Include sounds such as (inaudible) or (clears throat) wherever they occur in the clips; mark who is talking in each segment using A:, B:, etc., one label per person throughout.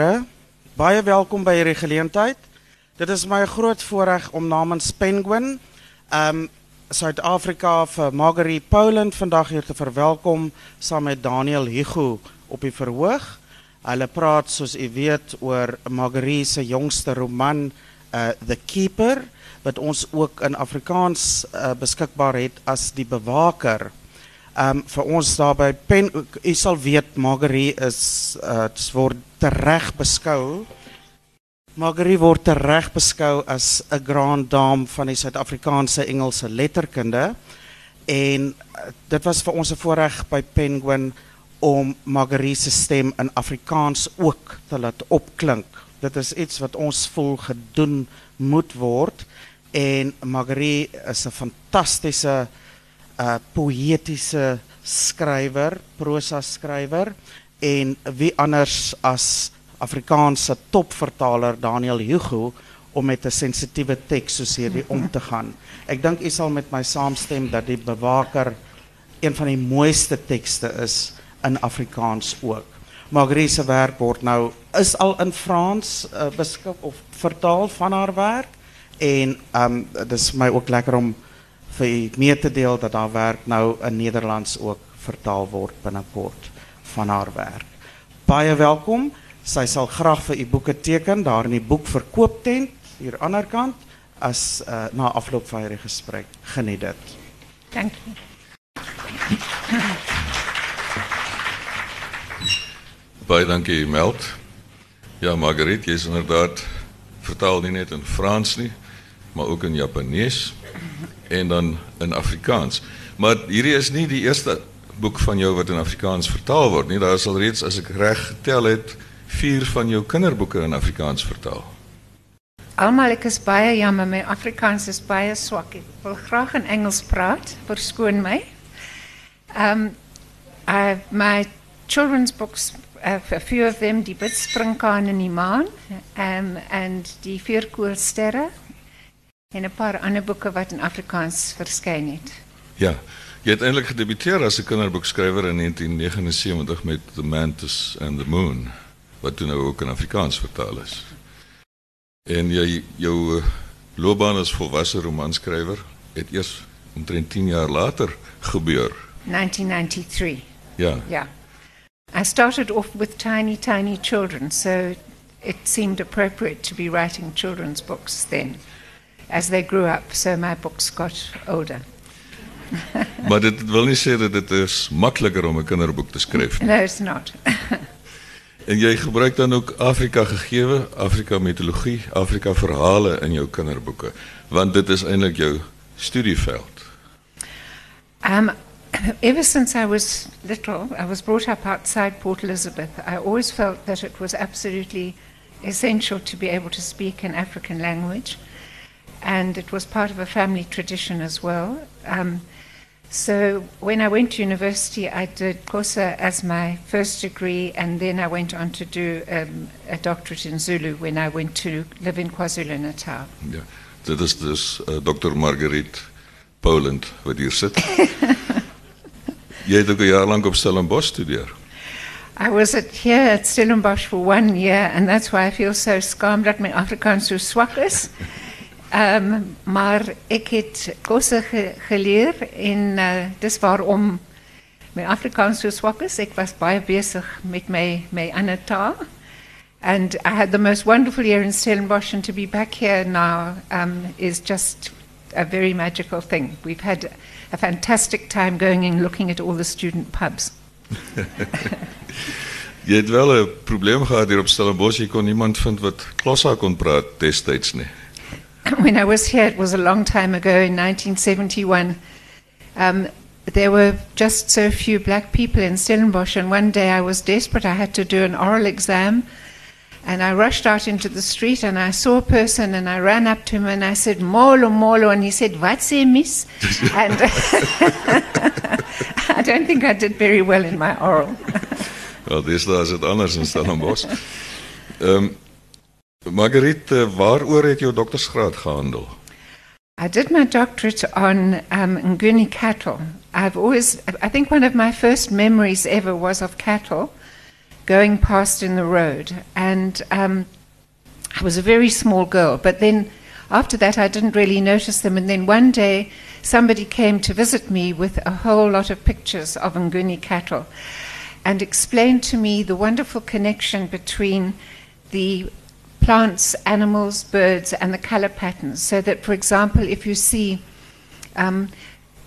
A: Baie welkom by hierdie geleentheid. Dit is my groot voorreg om namens Penguin, um Suid-Afrika vir Marguerite Poland vandag hier te verwelkom saam met Daniel Hugo op die verhoog. Hulle praat soos u weet oor Marguerite se jongste roman uh The Keeper wat ons ook in Afrikaans uh, beskikbaar het as Die Bewaker. Um vir ons daar by Pen u sal weet Marguerite is uh word tereg beskou. Marguerite word tereg beskou as 'n grand dame van die Suid-Afrikaanse Engelse letterkunde en uh, dit was vir ons 'n voorreg by Penguin om Marguerite se stem in Afrikaans ook te laat opklink. Dit is iets wat ons voel gedoen moet word en Marguerite is 'n fantastiese uh poëtiese skrywer, prosa skrywer en wie anders as Afrikaanse topvertaler Daniel Hugo om met 'n sensitiewe teks soos hierdie om te gaan. Ek dink u sal met my saamstem dat die bewaker een van die mooiste tekste is in Afrikaans ook. Marguerite se werk word nou is al in Frans uh, of vertaal van haar werk en um dis my ook lekker om vir u mee te deel dat haar werk nou in Nederlands ook vertaal word binnekort van haar werk. Baie welkom. Sy sal graag vir u boeke teken daar in die boekverkooptent hier aan die ander kant as uh, na afloop van hierdie gesprek. Geniet dit.
B: Dankie.
C: Baie dankie Meld. Ja, Marguerite, jy is inderdaad vertaal nie net in Frans nie, maar ook in Japanees en dan in Afrikaans. Maar hierdie is nie die eerste boek van jou wat in Afrikaans vertaal word nie. Daar is al reeds as ek reg getel het, 4 van jou kinderboeke in Afrikaans vertaal.
B: Almal ek is baie jammer, my Afrikaans is baie swak. Ek wil graag in Engels praat, verskoon my. Um I my children's books uh, a few of them die Bidspringkaan in die maan um and die Vierkoorsterre en 'n paar ander boeke wat in Afrikaans verskyn het.
C: Ja. Jy het eintlik gedebuteer as 'n kinderboekskrywer in 1979 met The Mantis and the Moon wat toe nou ook in Afrikaans vertaal is. En jy jou uh, loopbaan as volwasse romanskrywer het eers omtrent 10 jaar later gebeur.
B: 1993.
C: Ja.
B: Yeah. I started off with tiny, tiny children, so it seemed appropriate to be writing children's books then. As they grew up, so my books got older. (laughs)
C: maar dit wil nie sê dat dit is makliker om 'n kinderboek te skryf nie.
B: No, it's not. (laughs)
C: en jy gebruik dan ook Afrika gegewe, Afrika mitologie, Afrika verhale in jou kinderboeke, want dit is eintlik jou studieveld.
B: Um, ever since I was little, I was brought up outside Port Elizabeth. I always felt that it was absolutely essential to be able to speak an African language, and it was part of a family tradition as well. Um, so when I went to university, I did Xhosa as my first degree, and then I went on to do um, a doctorate in Zulu when I went to live in KwaZulu Natal.
C: Ja. Dit is dus uh, Dr. Marguerite Poland wat hier sit. (laughs) Jy het ook 'n jaar lank op Stellenbosch studeer.
B: I was at, here at Stellenbosch for one year, and that's why I feel so scared that my Afrikaans so swak is. (laughs) Um, maar ik heb kosse ge geleerd en uh, dis waarom mijn Afrikaans zo zwak is. Ik was baie bezig met mijn, mijn andere taal. And I had the most wonderful year in Stellenbosch, and to be back here now um, is just a very magical thing. We've had a fantastic time going and looking at all the student pubs. (laughs)
C: Jy het wel 'n probleem gehad hier op Stellenbosch, jy kon niemand vind wat Klossa kon praat destyds nie. (laughs)
B: when I was here, it was a long time ago in 1971. Um, there were just so few black people in Stellenbosch, and one day I was desperate. I had to do an oral exam, and I rushed out into the street and I saw a person, and I ran up to him and I said, Molo, Molo, and he said, What's say, miss? (laughs) and (laughs) I don't think I did very well in my oral.
C: well, dis daar is dit anders in Stellenbosch. Um, Marguerite, waaroor het jou doktorsgraad gehandel?
B: I did my doctorate on um, Nguni cattle. I've always, I think one of my first memories ever was of cattle, going past in the road. And um, I was a very small girl, but then after that I didn't really notice them. And then one day somebody came to visit me with a whole lot of pictures of Nguni cattle and explained to me the wonderful connection between the plants, animals, birds, and the color patterns. So that, for example, if you see um,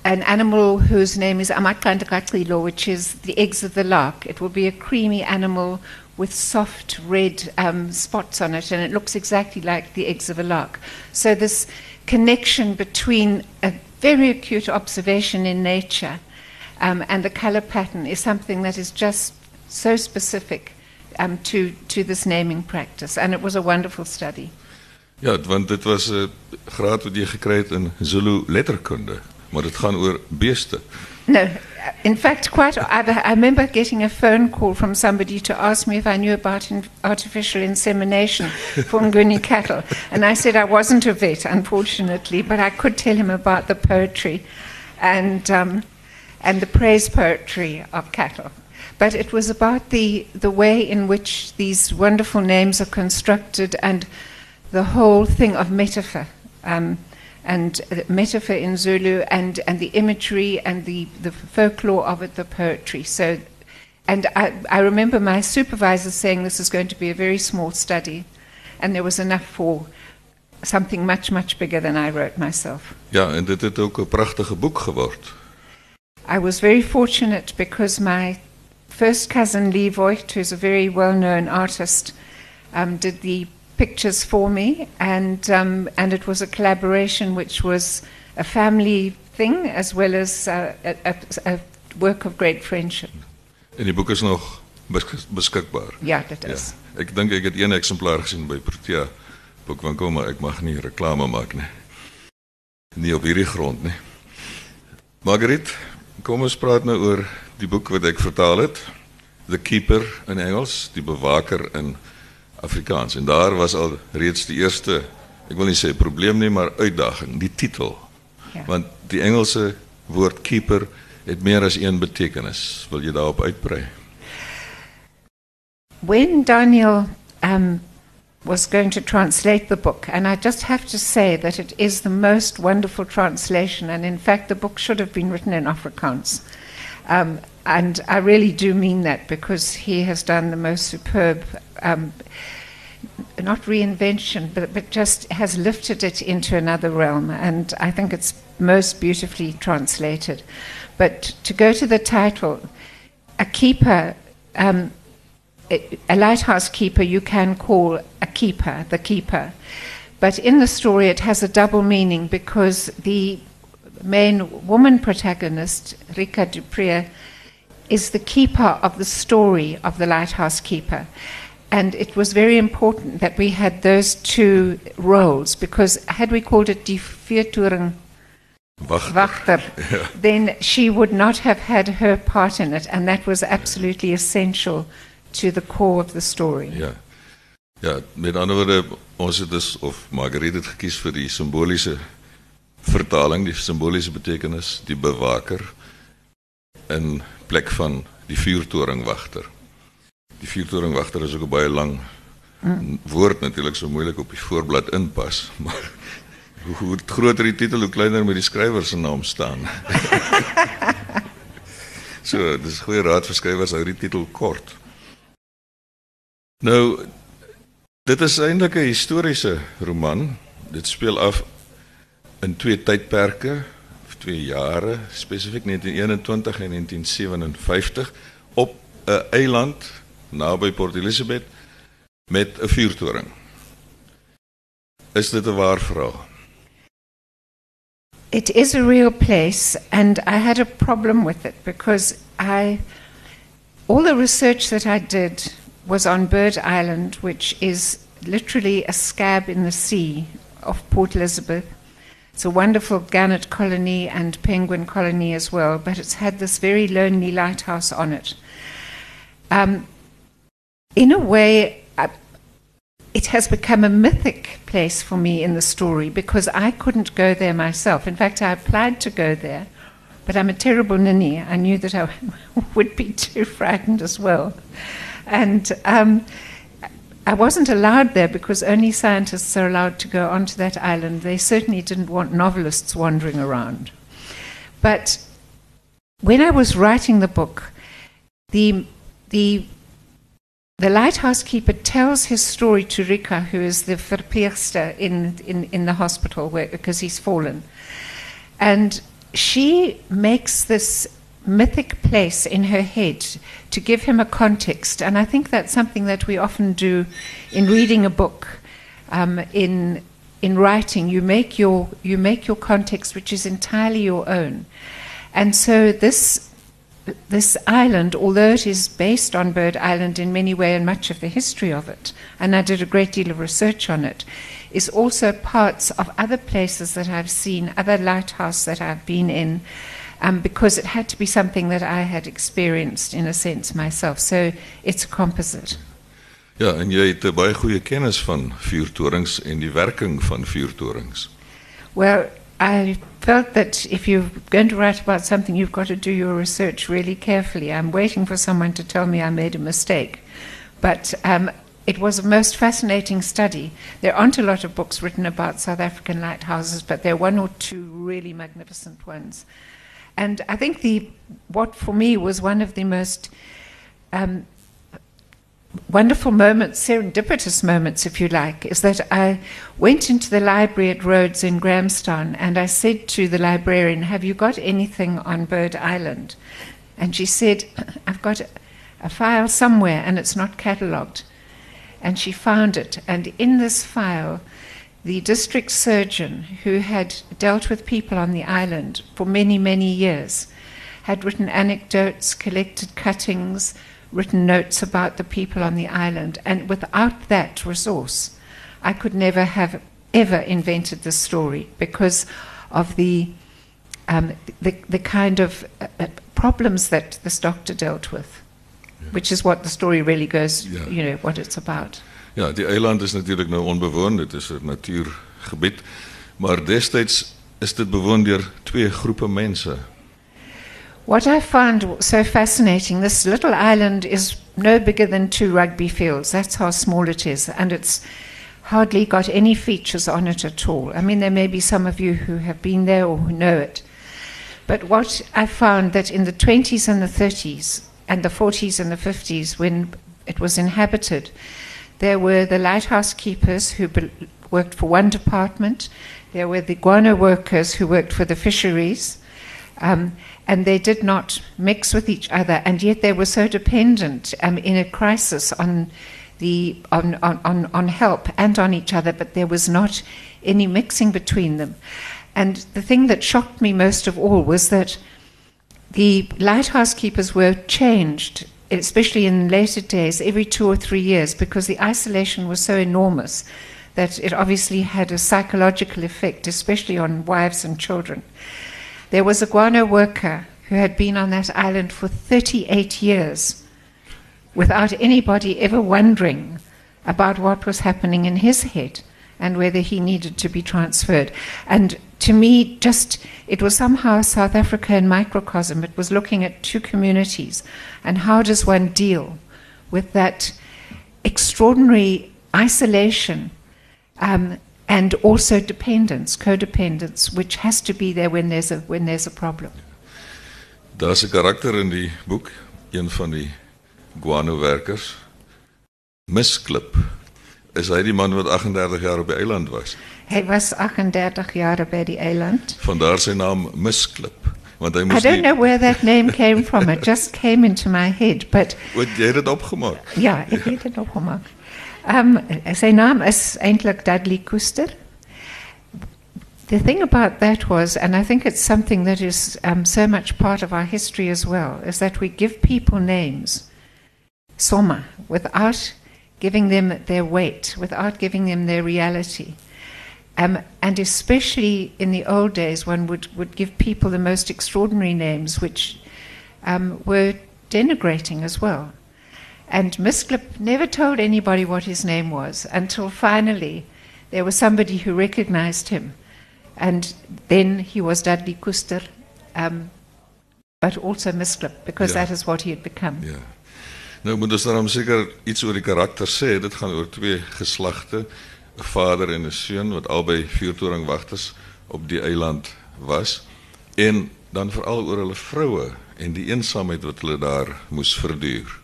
B: an animal whose name is Amakandakatilo, which is the eggs of the lark, it will be a creamy animal with soft red um, spots on it, and it looks exactly like the eggs of a lark. So, this connection between a very acute observation in nature um, and the color pattern is something that is just so specific um, to, to this naming practice, and it was a wonderful study.
C: Ja, want dit was 'n graad wat jy gekry het in Zulu letterkunde, maar dit gaan oor beeste.
B: No, in fact, quite. I, I remember getting a phone call from somebody to ask me if I knew about in, artificial insemination for Nguni cattle, and I said I wasn't a vet, unfortunately, but I could tell him about the poetry, and um, and the praise poetry of cattle. But it was about the the way in which these wonderful names are constructed and the whole thing of metaphor. Um, and uh, metaphor in Zulu and, and the imagery and the, the folklore of it, the poetry. So, and I, I remember my supervisor saying this is going to be a very small study, and there was enough for something much, much bigger than I wrote myself.
C: Ja, en dit het ook 'n pragtige boek geword.
B: I was very fortunate because my first cousin Leigh Voigt, who's a very well known artist, um, did the pictures for me, and um, and it was a collaboration which was a family thing as well as uh, a, a, a, work of great friendship.
C: En die boek is nog beskikbaar.
B: Ja, dit is.
C: Ja. Ek dink ek het een eksemplaar gesien by Protea boekwinkel, maar ek mag nie reklame maak nie. Nie op hierdie grond nie. Margaret, kom ons praat nou oor die boek wat ek vertaal het. The Keeper in Engels, die bewaker in Afrikaans. En daar was al reeds die eerste, ek wil nie sê probleem nie, maar uitdaging, die titel. Ja. Want die Engelse woord keeper het meer as een betekenis. Wil jy daarop uitbrei?
B: When Daniel um was going to translate the book, and I just have to say that it is the most wonderful translation, and in fact, the book should have been written in Afrikaans. Um, and I really do mean that because he has done the most superb, um, not reinvention, but, but just has lifted it into another realm. And I think it's most beautifully translated. But to go to the title, a keeper, um, a lighthouse keeper, you can call a keeper, the keeper. But in the story, it has a double meaning because the main woman protagonist, Rika Dupré, is the keeper of the story of the lighthouse keeper. And it was very important that we had those two roles because had we called it Die Viertoering Wachter, (laughs) yeah. then she would not have had her part in it, and that was absolutely essential to the core of the story.
C: Ja. Ja, met ander woorde, ons het dus of Marguerite het gekies vir die simboliese vertaling, die simboliese betekenis, die bewaker in plek van die vuurtoringwagter. Die vuurtoringwagter is ook 'n baie lang woord natuurlik so moeilik op die voorblad inpas, (laughs) maar hoe, hoe groter die titel, hoe kleiner moet die skrywer se naam staan. (laughs) so, dis goeie raad vir skrywers hou die titel kort. Nou dit is eintlik 'n historiese roman. Dit speel af in twee tydperke twee jare, spesifiek 1921 en 1957 op 'n eiland Port Elizabeth. Is waar verhaal?
B: It is a real place and I had a problem with it because I all the research that I did was on Bird Island which is literally a scab in the sea of Port Elizabeth It's a wonderful gannet colony and penguin colony as well, but it's had this very lonely lighthouse on it. Um, in a way, it has become a mythic place for me in the story because I couldn't go there myself. In fact, I applied to go there, but I'm a terrible ninny. I knew that I (laughs) would be too frightened as well. and um, I wasn't allowed there because only scientists are allowed to go onto that island. They certainly didn't want novelists wandering around. But when I was writing the book, the, the, the lighthouse keeper tells his story to Rika, who is the verpleegster in, in, in the hospital because he's fallen. And she makes this mythic place in her head to give him a context. And I think that's something that we often do in reading a book, um, in, in writing. You make, your, you make your context, which is entirely your own. And so this, this island, although it is based on Bird Island in many ways and much of the history of it, and I did a great deal of research on it, is also parts of other places that I've seen, other lighthouses that I've been in, um, because it had to be something that I had experienced in a sense myself. So it's a composite.
C: Ja, en jy het baie goeie kennis van vuurtorings en die werking van vuurtorings.
B: Well, I felt that if you're going to write about something, you've got to do your research really carefully. I'm waiting for someone to tell me I made a mistake. But um, it was a most fascinating study. There aren't a lot of books written about South African lighthouses, but there are one or two really magnificent ones. And I think the what for me was one of the most um, wonderful moments, serendipitous moments, if you like, is that I went into the library at Rhodes in Grahamstown and I said to the librarian, Have you got anything on Bird Island? And she said, (clears throat) I've got a file somewhere and it's not catalogued. And she found it. And in this file, the district surgeon who had dealt with people on the island for many, many years had written anecdotes, collected cuttings, written notes about the people on the island. And without that resource, I could never have ever invented this story because of the, um, the, the, kind of uh, uh, problems that this doctor dealt with, yeah. which is what the story really goes, yeah. you know, what it's about.
C: Ja, die eiland is nou onbewoond, dit natuurgebied, maar is dit twee.
B: What I found so fascinating, this little island is no bigger than two rugby fields. That's how small it is, and it's hardly got any features on it at all. I mean, there may be some of you who have been there or who know it. But what I found that in the 20s and the 30s and the 40s and the 50s, when it was inhabited, there were the lighthouse keepers who worked for one department. There were the guano workers who worked for the fisheries. Um, and they did not mix with each other, and yet they were so dependent um, in a crisis on, the, on, on, on help and on each other, but there was not any mixing between them. And the thing that shocked me most of all was that the lighthouse keepers were changed especially in later days, every two or three years, because the isolation was so enormous that it obviously had a psychological effect, especially on wives and children. There was a guano worker who had been on that island for 38 years without anybody ever wondering about what was happening in his head and whether he needed to be transferred. And to me, just it was somehow South Africa in microcosm. It was looking at two communities and how does one deal with that extraordinary isolation um, and also dependence, codependence, which has to be there when there's a, when there's a problem.
C: Daar's 'n karakter in die boek, een van die guano werkers, Misklip. Is hy die man wat 38 jaar op die eiland was?
B: Hij was 38 jaar bij die eiland.
C: Vandaar zijn naam Misklip. Want hij
B: moest I don't know where that name came from. It just came into my head. But
C: Wat jij het opgemaakt?
B: Ja, ik heb het opgemaakt. Um, zijn naam is eindelijk Dudley Koester. The thing about that was, and I think it's something that is um, so much part of our history as well, is that we give people names, soma, without giving them their weight, without giving them their reality. Um, and especially in the old days, one would, would give people the most extraordinary names, which um, were denigrating as well. And Misklip never told anybody what his name was until finally there was somebody who recognized him. And then he was Dudley Kuster, um, but also Misklip, because yeah. that is what he had become.
C: Yeah. Nou moet ons dan seker iets oor die karakter sê. Dit gaan oor twee geslagte, 'n vader en 'n seun wat albei vuurtoringwagters op die eiland was en dan veral oor hulle vroue en die eensaamheid wat hulle daar moes verduur.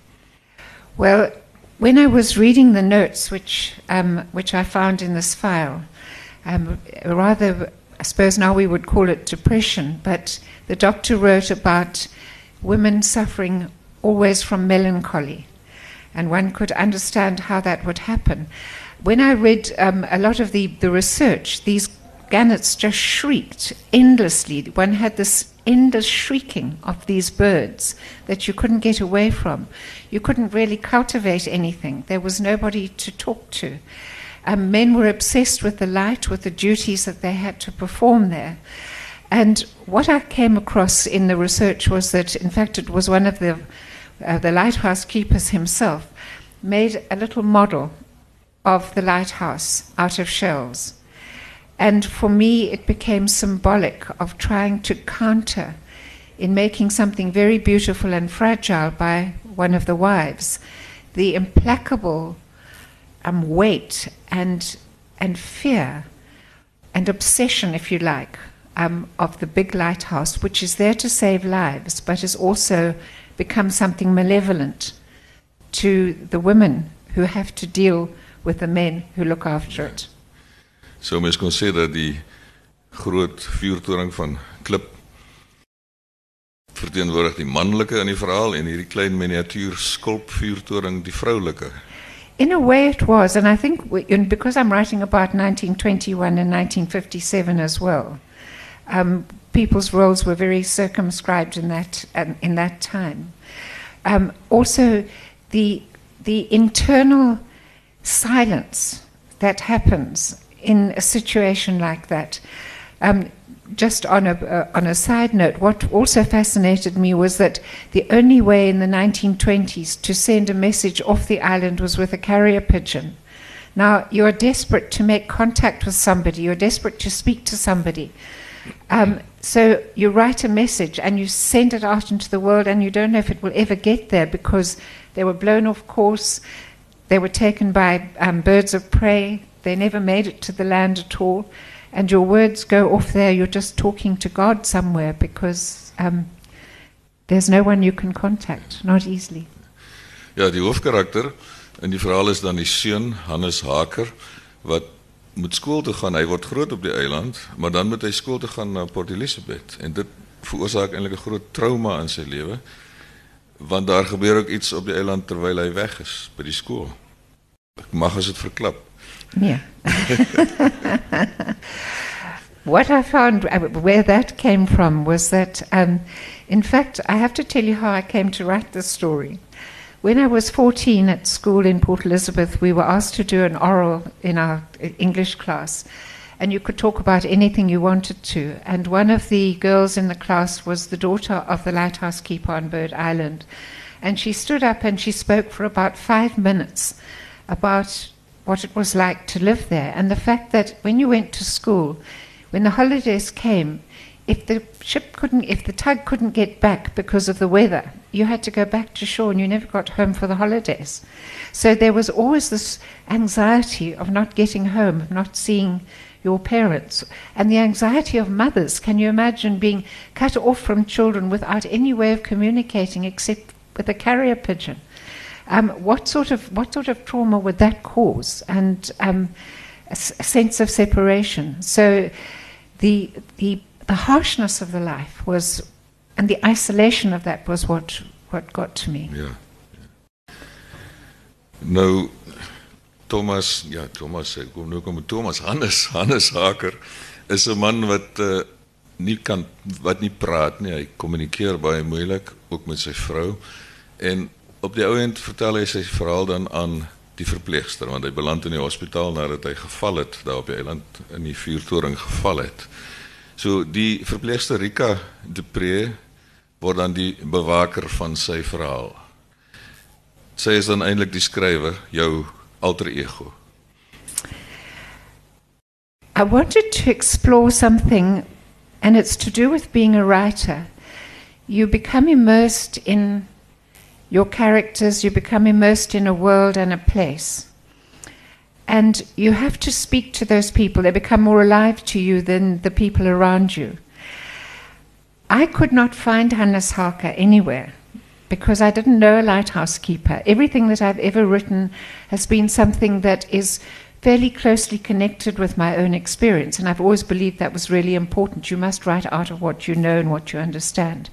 B: Well, when I was reading the notes, which, um, which I found in this file, um, rather, I suppose now we would call it depression, but the doctor wrote about women suffering always from melancholy. And one could understand how that would happen. When I read um, a lot of the, the research, these gannets just shrieked endlessly. One had this endless shrieking of these birds that you couldn't get away from. You couldn't really cultivate anything. There was nobody to talk to. Um, men were obsessed with the light, with the duties that they had to perform there. And what I came across in the research was that, in fact, it was one of the, uh, the lighthouse keepers himself made a little model of the lighthouse out of shells. And for me, it became symbolic of trying to counter in making something very beautiful and fragile by one of the wives the implacable um, weight and, and fear and obsession, if you like, um, of the big lighthouse, which is there to save lives, but has also become something malevolent to the women who have to deal with the men who look after it.
C: So mens kon sê dat die groot vuurtoring van klip verteenwoordig die manlike in die verhaal en hierdie klein miniatuur skulp vuurtoring die vroulike.
B: In a way, it was, and I think we, and because I'm writing about 1921 and 1957 as well, um, people's roles were very circumscribed in that um, in that time. Um, also, the the internal silence that happens in a situation like that. Um, just on a, uh, on a side note, what also fascinated me was that the only way in the 1920s to send a message off the island was with a carrier pigeon. Now, you're desperate to make contact with somebody, you're desperate to speak to somebody. Um, so you write a message and you send it out into the world, and you don't know if it will ever get there because they were blown off course, they were taken by um, birds of prey, they never made it to the land at all. And your words go off there, you're just talking to God somewhere because um, there's no one you can contact, not easily.
C: Ja, die hoofkarakter in die verhaal is dan die seun Hannes Harker wat moet skool toe gaan. Hy word groot op die eiland, maar dan moet hy skool toe gaan na Port Elizabeth. En dit veroorsaak eintlik 'n groot trauma in sy lewe want daar gebeur ook iets op die eiland terwyl hy weg is by die skool. Ek mag as dit verklap.
B: What I found, uh, where that came from, was that, um, in fact, I have to tell you how I came to write this story. When I was 14 at school in Port Elizabeth, we were asked to do an oral in our English class, and you could talk about anything you wanted to. And one of the girls in the class was the daughter of the lighthouse keeper on Bird Island. And she stood up and she spoke for about five minutes about what it was like to live there, and the fact that when you went to school, when the holidays came, if the ship couldn't, if the tug couldn't get back because of the weather, you had to go back to shore and you never got home for the holidays. So there was always this anxiety of not getting home, of not seeing your parents, and the anxiety of mothers. Can you imagine being cut off from children without any way of communicating except with a carrier pigeon? Um, what sort of what sort of trauma would that cause? And um, a, s- a sense of separation. So the the the harshness of the life was, and the isolation of that was what what got to me.
C: Ja. Nou Thomas, ja, Thomas, ek kom nou kom met Thomas Hannes, Hannes Haker is 'n man wat uh, nie kan wat nie praat nie. Hy kommunikeer baie moeilik ook met sy vrou. En op die ou end vertel hy sy verhaal dan aan die verpleegster want hy beland in die hospitaal nadat hy geval het daar op die eiland in die vuurtoring geval het. So die verpleegster Rika Depree word dan die bewaker van sy verhaal. Sy is dan eintlik die skrywer, jou alter ego.
B: I wanted to explore something, and it's to do with being a writer. You become immersed in your characters, you become immersed in a world and a place. And you have to speak to those people. They become more alive to you than the people around you. I could not find Hannes Harker anywhere because I didn't know a lighthouse keeper. Everything that I've ever written has been something that is fairly closely connected with my own experience, and I've always believed that was really important. You must write out of what you know and what you understand.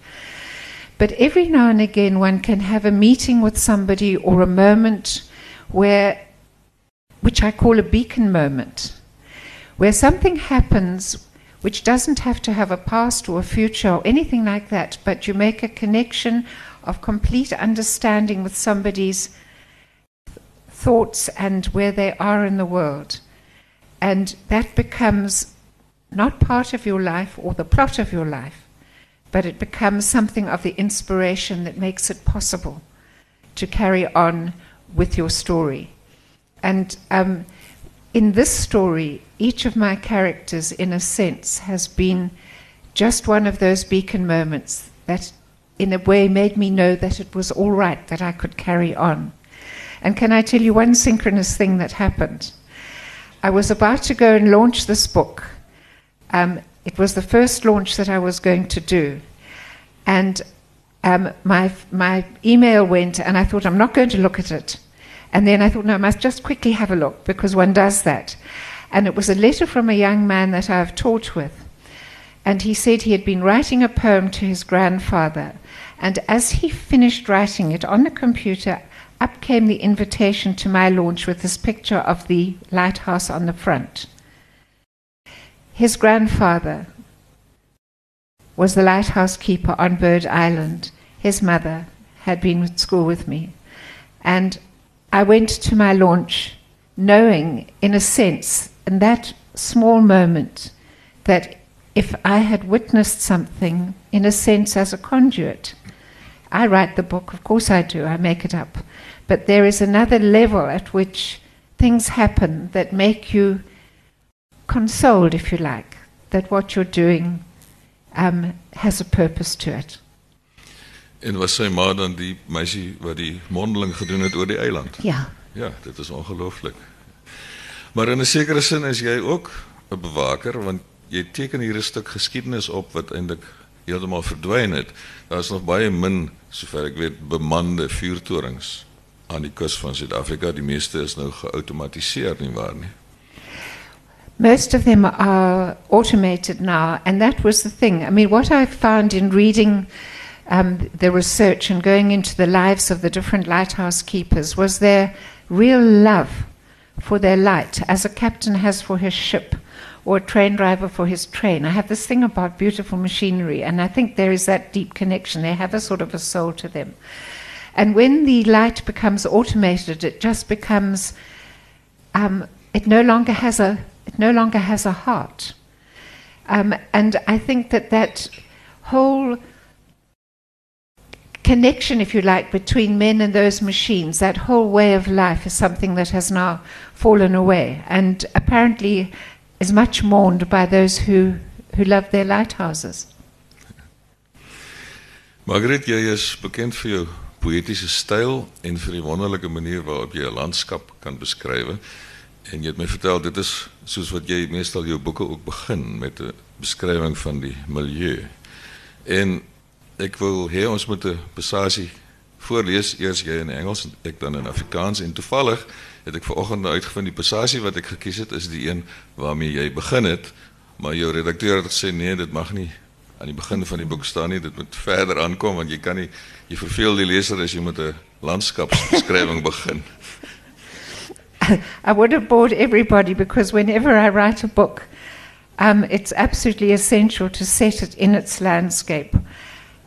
B: But every now and again, one can have a meeting with somebody or a moment where, which I call a beacon moment, where something happens which doesn't have to have a past or a future or anything like that, but you make a connection of complete understanding with somebody's thoughts and where they are in the world. And that becomes not part of your life or the plot of your life, but it becomes something of the inspiration that makes it possible to carry on with your story. And um, in this story, each of my characters, in a sense, has been just one of those beacon moments that, in a way, made me know that it was all right, that I could carry on. And can I tell you one synchronous thing that happened? I was about to go and launch this book. Um, it was the first launch that I was going to do. And um, my, my email went, and I thought, I'm not going to look at it. And then I thought, no, I must just quickly have a look because one does that. And it was a letter from a young man that I've taught with. And he said he had been writing a poem to his grandfather. And as he finished writing it on the computer, up came the invitation to my launch with this picture of the lighthouse on the front. His grandfather was the lighthouse keeper on Bird Island. His mother had been at school with me. And I went to my launch knowing, in a sense, in that small moment, that if I had witnessed something, in a sense, as a conduit, I write the book, of course I do, I make it up. But there is another level at which things happen that make you consoled, if you like, that what you're doing um, has a purpose to it.
C: En was sy ma dan die meisie wat die mondeling gedoen het oor die eiland?
B: Ja.
C: Ja, dit is ongelooflik. Maar in 'n sekere sin is jy ook 'n bewaker want jy teken hier 'n stuk geskiedenis op wat eintlik heeltemal verdwyn het. Nog baie min, sover ek weet, bemande vuurtorings aan die kus van Suid-Afrika. Die meeste is nou nie waar nie.
B: Most of them are automated now, and that was the thing. I mean, what I found in reading um, the research and going into the lives of the different lighthouse keepers was their real love for their light, as a captain has for his ship or a train driver for his train. I have this thing about beautiful machinery, and I think there is that deep connection. They have a sort of a soul to them. And when the light becomes automated, it just becomes, um, it no longer has a it no longer has a heart. Um, and I think that that whole connection, if you like, between men and those machines, that whole way of life is something that has now fallen away and apparently is much mourned by those who, who love their lighthouses.
C: Margaret, jy is bekend vir jou poëtiese styl en vir die wonderlike manier waarop jy 'n landskap kan beskryf. En jy het my vertel dit is soos wat jy meestal jou boeke ook begin met 'n beskrywing van die milieu. En ek wil hê ons moet 'n passasie voorlees eers jy in Engels en ek dan in Afrikaans en toevallig het ek vanoggend nou uitgevind die passasie wat ek gekies het is die een waarmee jy begin het, maar jou redakteur het gesê nee, dit mag nie aan die begin van die boek staan nie, dit moet verder aankom want jy kan nie jy verveel die leser as jy met 'n landskapsbeskrywing (laughs) begin.
B: I would have bored everybody because whenever I write a book, um, it's absolutely essential to set it in its landscape.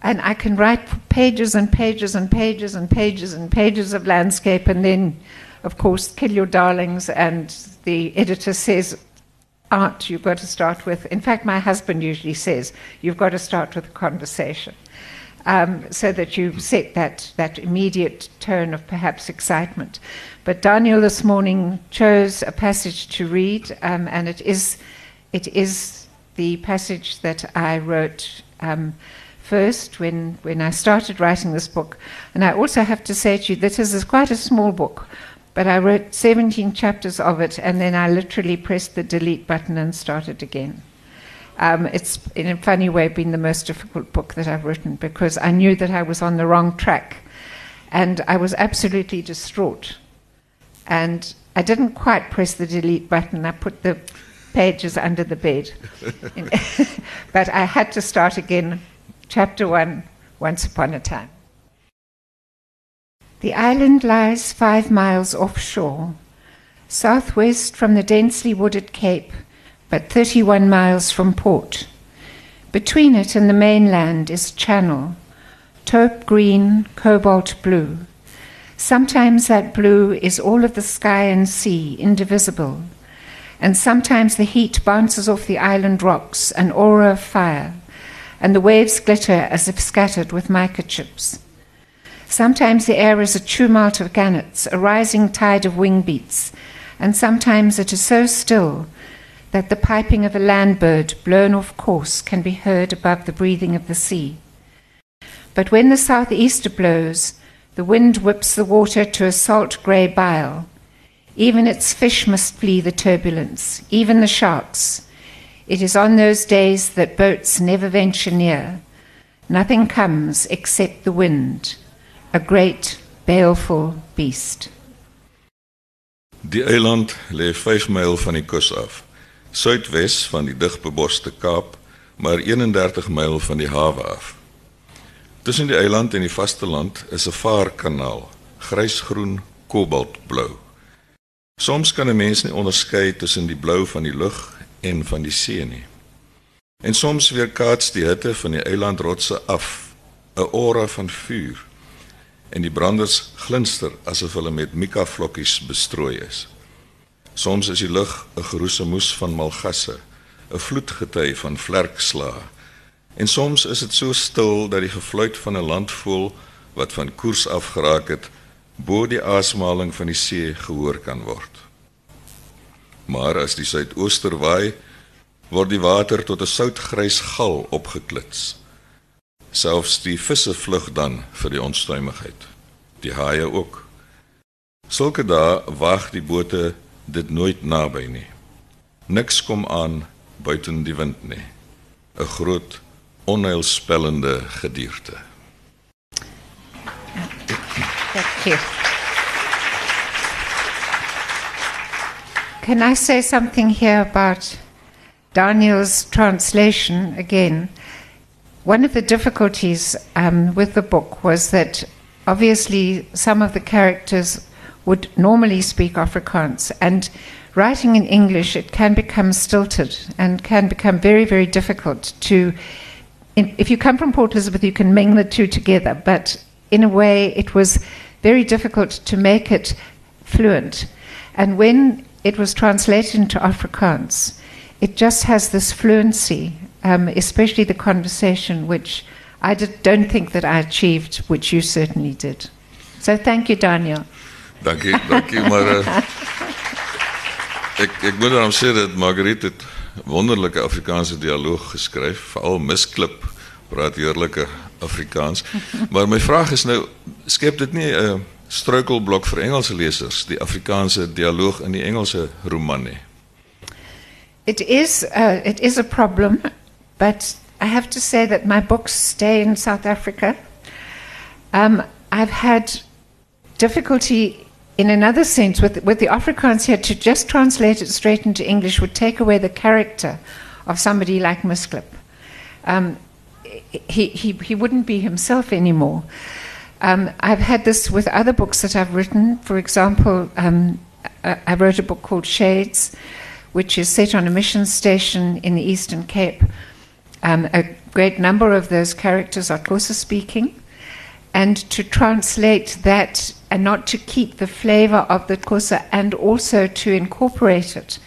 B: And I can write pages and pages and pages and pages and pages of landscape, and then, of course, kill your darlings. And the editor says, Art, you've got to start with. In fact, my husband usually says, You've got to start with a conversation. Um, so that you set that, that immediate tone of perhaps excitement. But Daniel this morning chose a passage to read, um, and it is, it is the passage that I wrote um, first when, when I started writing this book. And I also have to say to you, that this is quite a small book, but I wrote 17 chapters of it, and then I literally pressed the delete button and started again. Um, it's, in a funny way, been the most difficult book that I've written because I knew that I was on the wrong track. And I was absolutely distraught. And I didn't quite press the delete button. I put the pages under the bed. (laughs) (laughs) but I had to start again, chapter one, once upon a time. The island lies five miles offshore, southwest from the densely wooded cape, but 31 miles from port. Between it and the mainland is a channel, taupe green, cobalt blue. Sometimes that blue is all of the sky and sea, indivisible, and sometimes the heat bounces off the island rocks, an aura of fire, and the waves glitter as if scattered with mica chips. Sometimes the air is a tumult of gannets, a rising tide of wing beats, and sometimes it is so still that the piping of a land bird blown off course can be heard above the breathing of the sea. But when the southeaster blows, the wind whips the water to a salt grey bile. Even its fish must flee the turbulence, even the sharks. It is on those days that boats never venture near. Nothing comes except the wind, a great, baleful beast.
C: Die eiland lê 5 myl van die kus af. suidwes van die digbeboste Kaap, maar 31 myl van die hawe af. Tussen die eiland en die vasteland is 'n vaarkanaal, grysgroen kobaltblou. Soms kan 'n mens nie onderskei tussen die blou van die lug en van die see nie. En soms weerkaats die hitte van die eilandrotse af, 'n aura van vuur. En die branders glinster asof hulle met mika vlokkies bestrooi is. Soms is die lug 'n geroese moes van malgasse, 'n vloedgety van vlerkslae. En soms is dit so stil dat die gefluit van 'n landvoël wat van koers af geraak het, bo die asemhaling van die see gehoor kan word. Maar as die suidooster waai, word die water tot 'n soutgrys gal opgeklits. Selfs die visse vlug dan vir die onstuimigheid. Die haie ook. Sulke dae wag die bote dit nooit naby nie. Niks kom aan buiten die wind nie. 'n Groot onheilspellende gedierte.
B: Thank you. Can I say something here about Daniel's translation again? One of the difficulties um, with the book was that obviously some of the characters would normally speak Afrikaans. And writing in English, it can become stilted and can become very, very difficult to. In, if you come from Port Elizabeth, you can ming the two together, but in a way, it was very difficult to make it fluent. And when it was translated into Afrikaans, it just has this fluency, um, especially the conversation, which I did, don't think that I achieved, which you certainly did. So thank you, Daniel.
C: Dankie, dankie maar uh, (laughs) ek ek moet dan sê dat Margriet het wonderlike Afrikaanse dialoog geskryf, veral Misklip praat heerlike Afrikaans. Maar my vraag is nou, skep dit nie 'n uh, struikelblok vir Engelse lesers, die Afrikaanse dialoog in die Engelse roman nie?
B: It is uh, it is a problem, (laughs) but I have to say that my books stay in South Africa. Um, I've had difficulty in another sense, with, with the Afrikaans here, to just translate it straight into English would take away the character of somebody like Misklip. Um, he, he, he wouldn't be himself anymore. Um, I've had this with other books that I've written. For example, um, I wrote a book called Shades, which is set on a mission station in the Eastern Cape. Um, a great number of those characters are Xhosa speaking and to translate that and not to keep the flavor of the Xhosa and also to incorporate it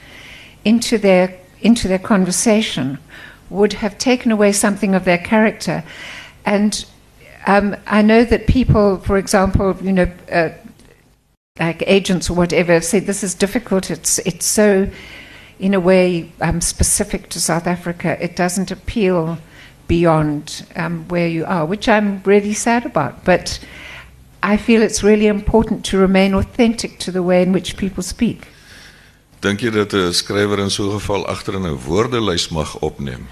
B: into their into their conversation would have taken away something of their character and um, I know that people, for example, you know, uh, like agents or whatever, say this is difficult. It's it's so, in a way, um, specific to South Africa. It doesn't appeal beyond um, where you are, which I'm really sad about. But I feel it's really important to remain authentic to the way in which people speak.
C: Dink jy dat 'n skrywer in so 'n geval agter in 'n woordelys mag opneem?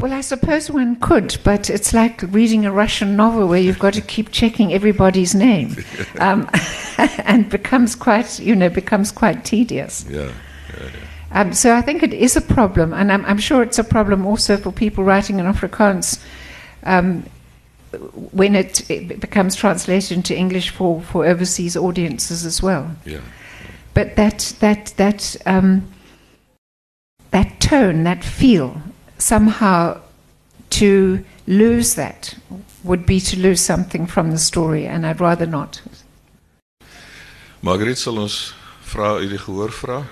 B: Well, I suppose one could, but it's like reading a Russian novel where you've got to keep checking everybody's name, (laughs) um, (laughs) and becomes quite, you know, becomes quite tedious.
C: Ja.
B: Um, so I think it is a problem, and I'm, I'm sure it's a problem also for people writing in Afrikaans um, when it, it becomes translated into English for, for overseas audiences as well.
C: Ja.
B: But that that that um, that tone, that feel, somehow to lose that would be to lose something from the story, and I'd rather not.
C: Margriet sal ons vra uit die gehoor vra.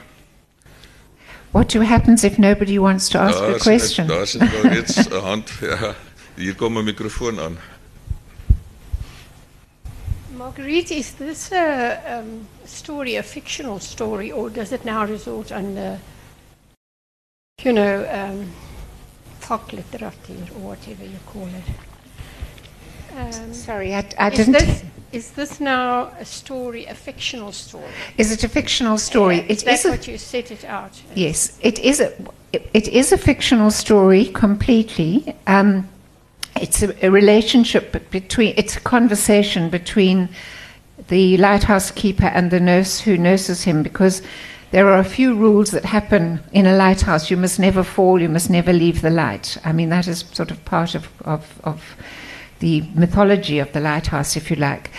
B: What do happens if nobody wants to ask a question?
C: net- Daar's net nou reeds (laughs) 'n hand. Ja. Hier kom 'n mikrofoon aan.
D: Marguerite, is this a um, story, a fictional story, or does it now resort under, you know, um, vakliteratuur or whatever you call it? Um,
B: Sorry, I, I
D: is,
B: didn't.
D: this, is this now a story, a fictional story?
B: Is it a fictional story?
D: Is
B: It
D: that
B: is a-
D: what you set it out? as?
B: Yes, it is a it, it is a fictional story completely. Um, it's a, a relationship between it's a conversation between the lighthouse keeper and the nurse who nurses him because there are a few rules that happen in a lighthouse. You must never fall. You must never leave the light. I mean that is sort of part of of, of the mythology of the lighthouse, if you like.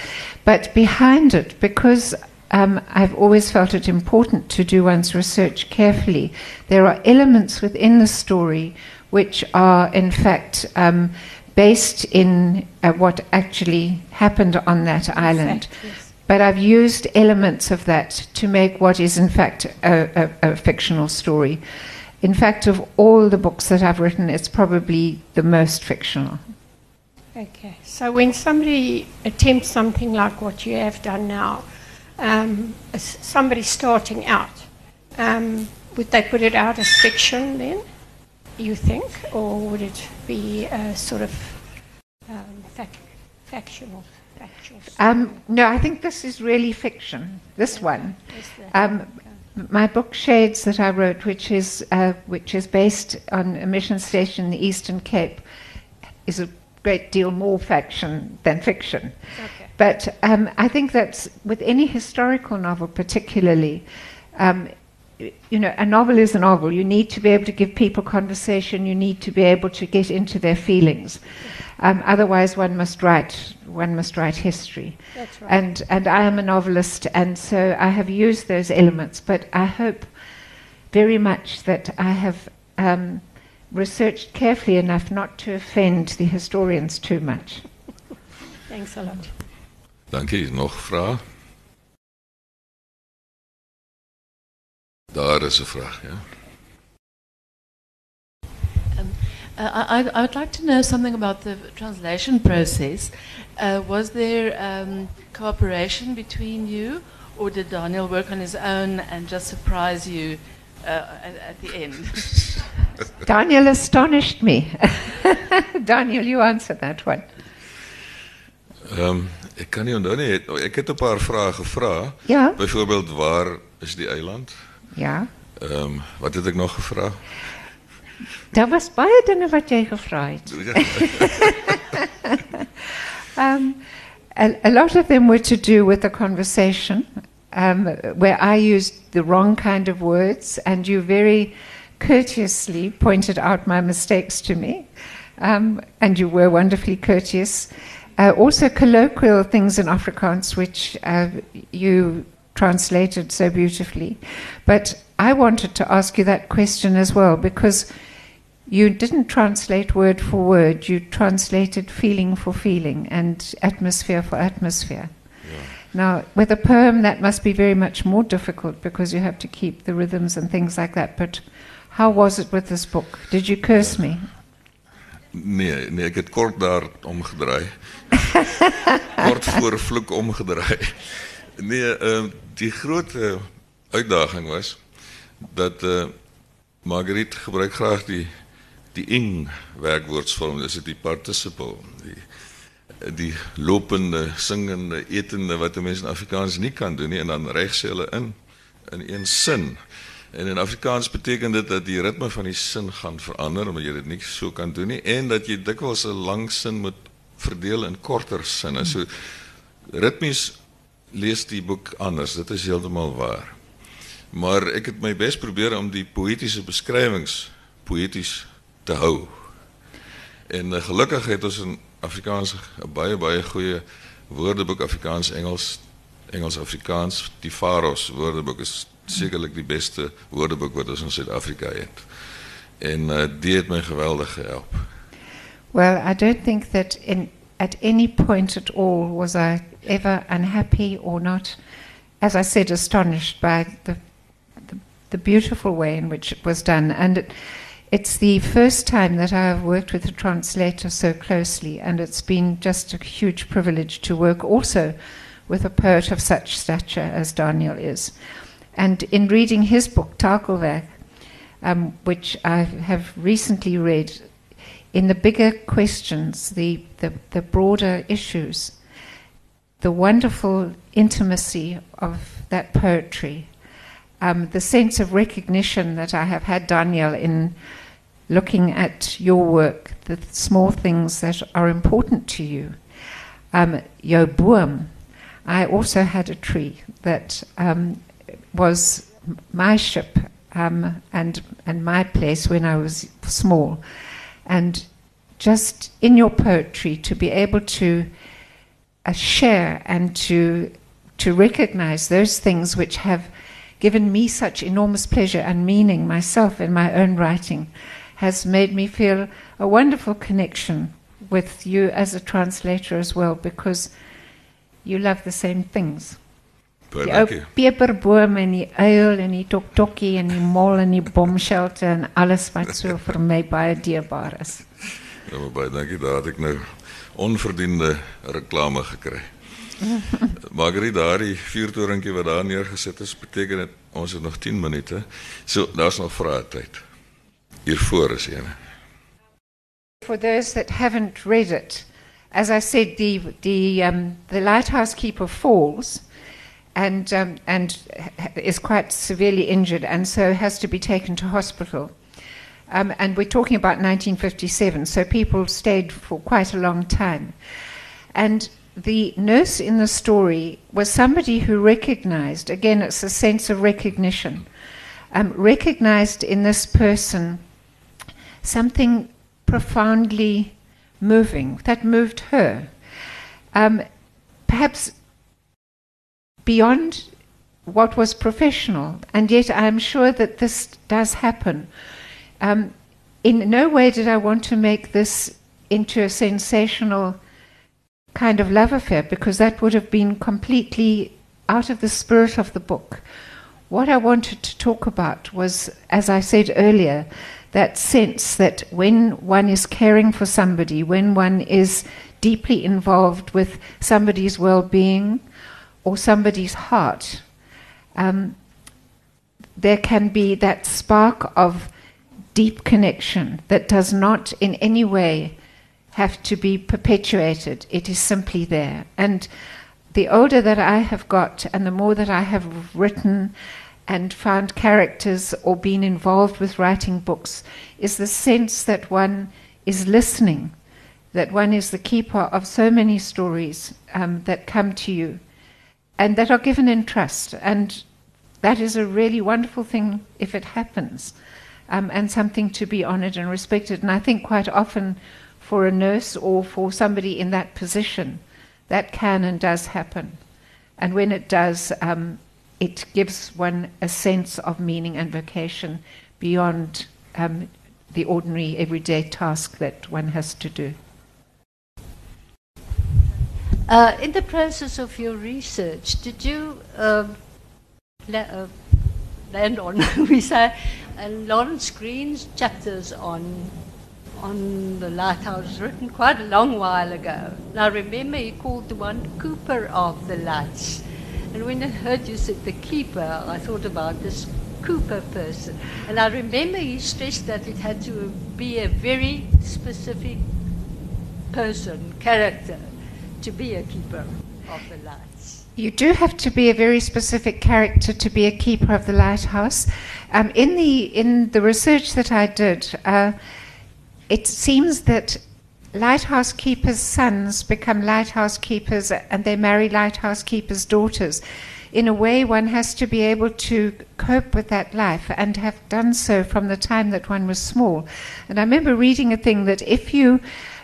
B: But behind it, because um, I've always felt it important to do one's research carefully, there are elements within the story which are, in fact, um, based in uh, what actually happened on that island.
D: Fact, yes.
B: But I've used elements of that to make what is, in fact, a, a, a fictional story. In fact, of all the books that I've written, it's probably the most fictional.
D: Okay, so when somebody attempts something like what you have done now, um, somebody starting out, um, would they put it out as fiction then, you think, or would it be a sort of um, fac- factional? factual?
B: Um, no, I think this is really fiction. This one. Um, my book Shades that I wrote, which is uh, which is based on a mission station in the Eastern Cape, is a great deal more faction than fiction.
D: okay.
B: But um, I think that's with any historical novel, particularly. Um, you know, a novel is a novel. You need to be able to give people conversation. You need to be able to get into their feelings. Um, otherwise, one must write. One must write history.
D: That's right.
B: And and I am a novelist, and so I have used those elements. But I hope very much that I have um, researched carefully enough not to offend the historians too much.
D: Thanks a lot.
C: Dankie. Nog vrae? Daar is 'n vraag, ja.
E: Uh, I, I would like to know something about the translation process. Uh, was there um, cooperation between you, or did Daniel work on his own and just surprise you uh, at, at the end? (laughs)
B: Daniel astonished me. (laughs) Daniel, you answer that one.
C: Ehm um, ek kan nie onthou nie. Ek het 'n paar vrae gevra.
B: Ja,
C: Byvoorbeeld waar is die eiland?
B: ja.
C: Ehm um, wat het ek nog gevra?
B: Daar was baie dinge wat jy gevra het. Um, (laughs) a, a lot of them were to do with the conversation, um, where I used the wrong kind of words, and you very courteously pointed out my mistakes to me, um, and you were wonderfully courteous. Uh, also, colloquial things in Afrikaans, which uh, you translated so beautifully. But I wanted to ask you that question as well, because you didn't translate word for word, you translated feeling for feeling and atmosphere for atmosphere. Now, with a poem, that must be very much more difficult because you have to keep the rhythms and things like that. But how was it with this book? Did you curse me?
C: Nee, nee, ek het kort daar omgedraai. (laughs) kort voor vloek omgedraai. Nee, ehm die groot uh, uitdaging was dat eh Marguerite gebruik graag die die ing werkwoordsvorm, is dit die participle, die die lopende, singende, etende wat 'n mens in Afrikaans nie kan doen nie en dan reg hulle in in een sin. En in Afrikaans beteken dit dat die ritme van die sin gaan verander omdat jy dit nie so kan doen nie en dat jy dikwels 'n lang sin moet verdeel in korter sinne. So ritmies lees die boek anders. Dit is heeltemal waar. Maar ek het my bes probeer om die poëtiese beskrywings poëties te hou. En uh, gelukkig het ons in Afrikaans 'n baie baie goeie woordeboek Afrikaans Engels Engels Afrikaans. Die Faros woordeboek is sekerlik die beste woordeboek wat ons in Suid-Afrika het. En uh, het my geweldig gehelp.
B: Well, I don't think that in at any point at all was I ever unhappy or not, as I said, astonished by the the, the beautiful way in which it was done. And it, it's the first time that I have worked with a translator so closely, and it's been just a huge privilege to work also with a poet of such stature as Daniel is. And in reading his book, Takelwerk, um, which I have recently read, in the bigger questions, the, the, the broader issues, the wonderful intimacy of that poetry, um, the sense of recognition that I have had, Daniel, in looking at your work, the small things that are important to you. Um, boom, I also had a tree that um, was my ship um, and and my place when I was small, and just in your poetry to be able to uh, share and to to recognize those things which have given me such enormous pleasure and meaning myself in my own writing has made me feel a wonderful connection with you as a translator as well because you love the same things.
C: Baie
B: Die ou
C: dankie.
B: peperboom en die uil en die toktokkie en die mol en die bomshelter en alles wat so (laughs) vir my baie dierbaar is.
C: Ja, maar baie dankie. Daar het ek nou onverdiende reklame gekry. (laughs) Margriet, daardie vuurtorentjie wat daar neergesit is, beteken dit ons het nog 10 minute. So, daar's nog vrae tyd. Hiervoor is een.
B: For those that haven't read it, as I said, the the um, the lighthouse keeper falls, and um, and is quite severely injured, and so has to be taken to hospital. Um, and we're talking about 1957, so people stayed for quite a long time. And the nurse in the story was somebody who recognized, again, it's a sense of recognition, um, recognized in this person something profoundly moving that moved her. Um, perhaps beyond what was professional, and yet I'm sure that this does happen. Um, in no way did I want to make this into a sensational kind of love affair because that would have been completely out of the spirit of the book. What I wanted to talk about was, as I said earlier, that sense that when one is caring for somebody, when one is deeply involved with somebody's well being or somebody's heart, um, there can be that spark of deep connection that does not in any way have to be perpetuated. It is simply there. And the older that I have got and the more that I have written and found characters or been involved with writing books is the sense that one is listening, that one is the keeper of so many stories um, that come to you and that are given in trust. And that is a really wonderful thing if it happens, um, and something to be honored and respected. And I think quite often for a nurse or for somebody in that position, that can and does happen. And when it does, um, it gives one a sense of meaning and vocation beyond um, the ordinary everyday task that one has to do.
F: Uh, in the process of your research, did you um, uh, land on, (laughs) we say, uh, Lawrence Green's chapters on on the lighthouse written quite a long while ago. I remember he called the one Cooper of the Lights. And when I heard you said the keeper, I thought about this Cooper person. And I remember he stressed that it had to be a very specific person, character, to be a keeper of the lights.
B: You do have to be a very specific character to be a keeper of the lighthouse. Um, in the in the research that I did, uh, it seems that lighthouse keepers' sons become lighthouse keepers, and they marry lighthouse keepers' daughters. In a way, one has to be able to cope with that life and have done so from the time that one was small. And I remember reading a thing that if you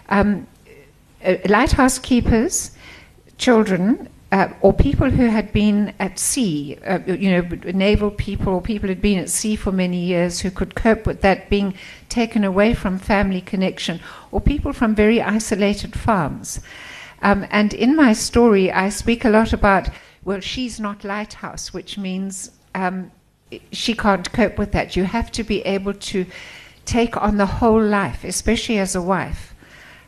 B: um, uh, lighthouse keepers, children, uh, or people who had been at sea, uh, you know, naval people or people who had been at sea for many years who could cope with that being taken away from family connection, or people from very isolated farms. Um, and in my story, I speak a lot about, well, she's not lighthouse, which means um, she can't cope with that. You have to be able to take on the whole life, especially as a wife.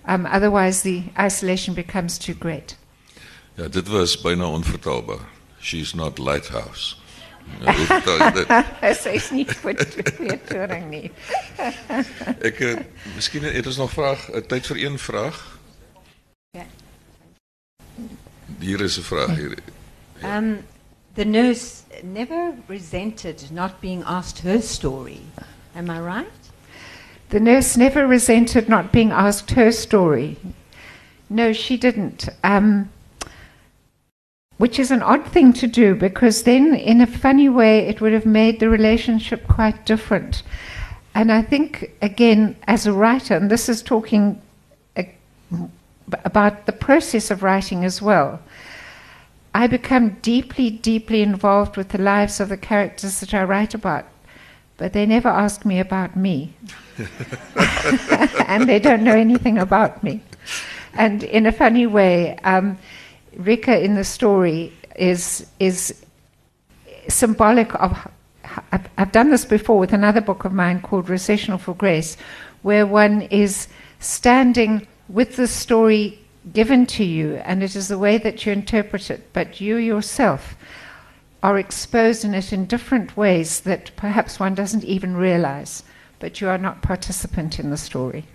B: Um, otherwise, the isolation becomes too great.
C: Ja, dit was byna onvertaalbaar. She's not lighthouse. Ja, hoe vertaal jy dit? (laughs)
B: Sy is nie goed vir toering nie. (laughs)
C: Ek miskien het ons nog vraag, tyd vir een vraag.
G: Ja.
C: Hier is 'n vraag hier.
G: Um, the nurse never resented not being asked her story. Am I right?
B: The nurse never resented not being asked her story. No, she didn't. Um, which is an odd thing to do because then, in a funny way, it would have made the relationship quite different. And I think, again, as a writer, and this is talking about the process of writing as well, I become deeply, deeply involved with the lives of the characters that I write about, but they never ask me about me. (laughs) and they don't know anything about me. And in a funny way, um, Rika in the story is is symbolic of. I've, I've done this before with another book of mine called Recessional for Grace, where one is standing with the story given to you, and it is the way that you interpret it, but you yourself are exposed in it in different ways that perhaps one doesn't even realize, but you are not participant in the story.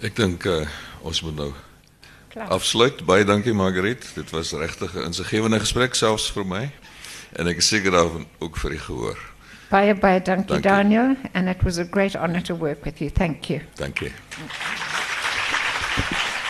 C: Ek dink uh, ons moet nou afsluit. Baie dankie Margriet. Dit was regtig 'n insiggewende gesprek selfs vir my. En ek is seker daarvan ook vir die gehoor.
B: Bye bye, dankie,
C: Dankie.
B: Daniel, and it was a great honor to work with you. Thank you.
C: Dankie.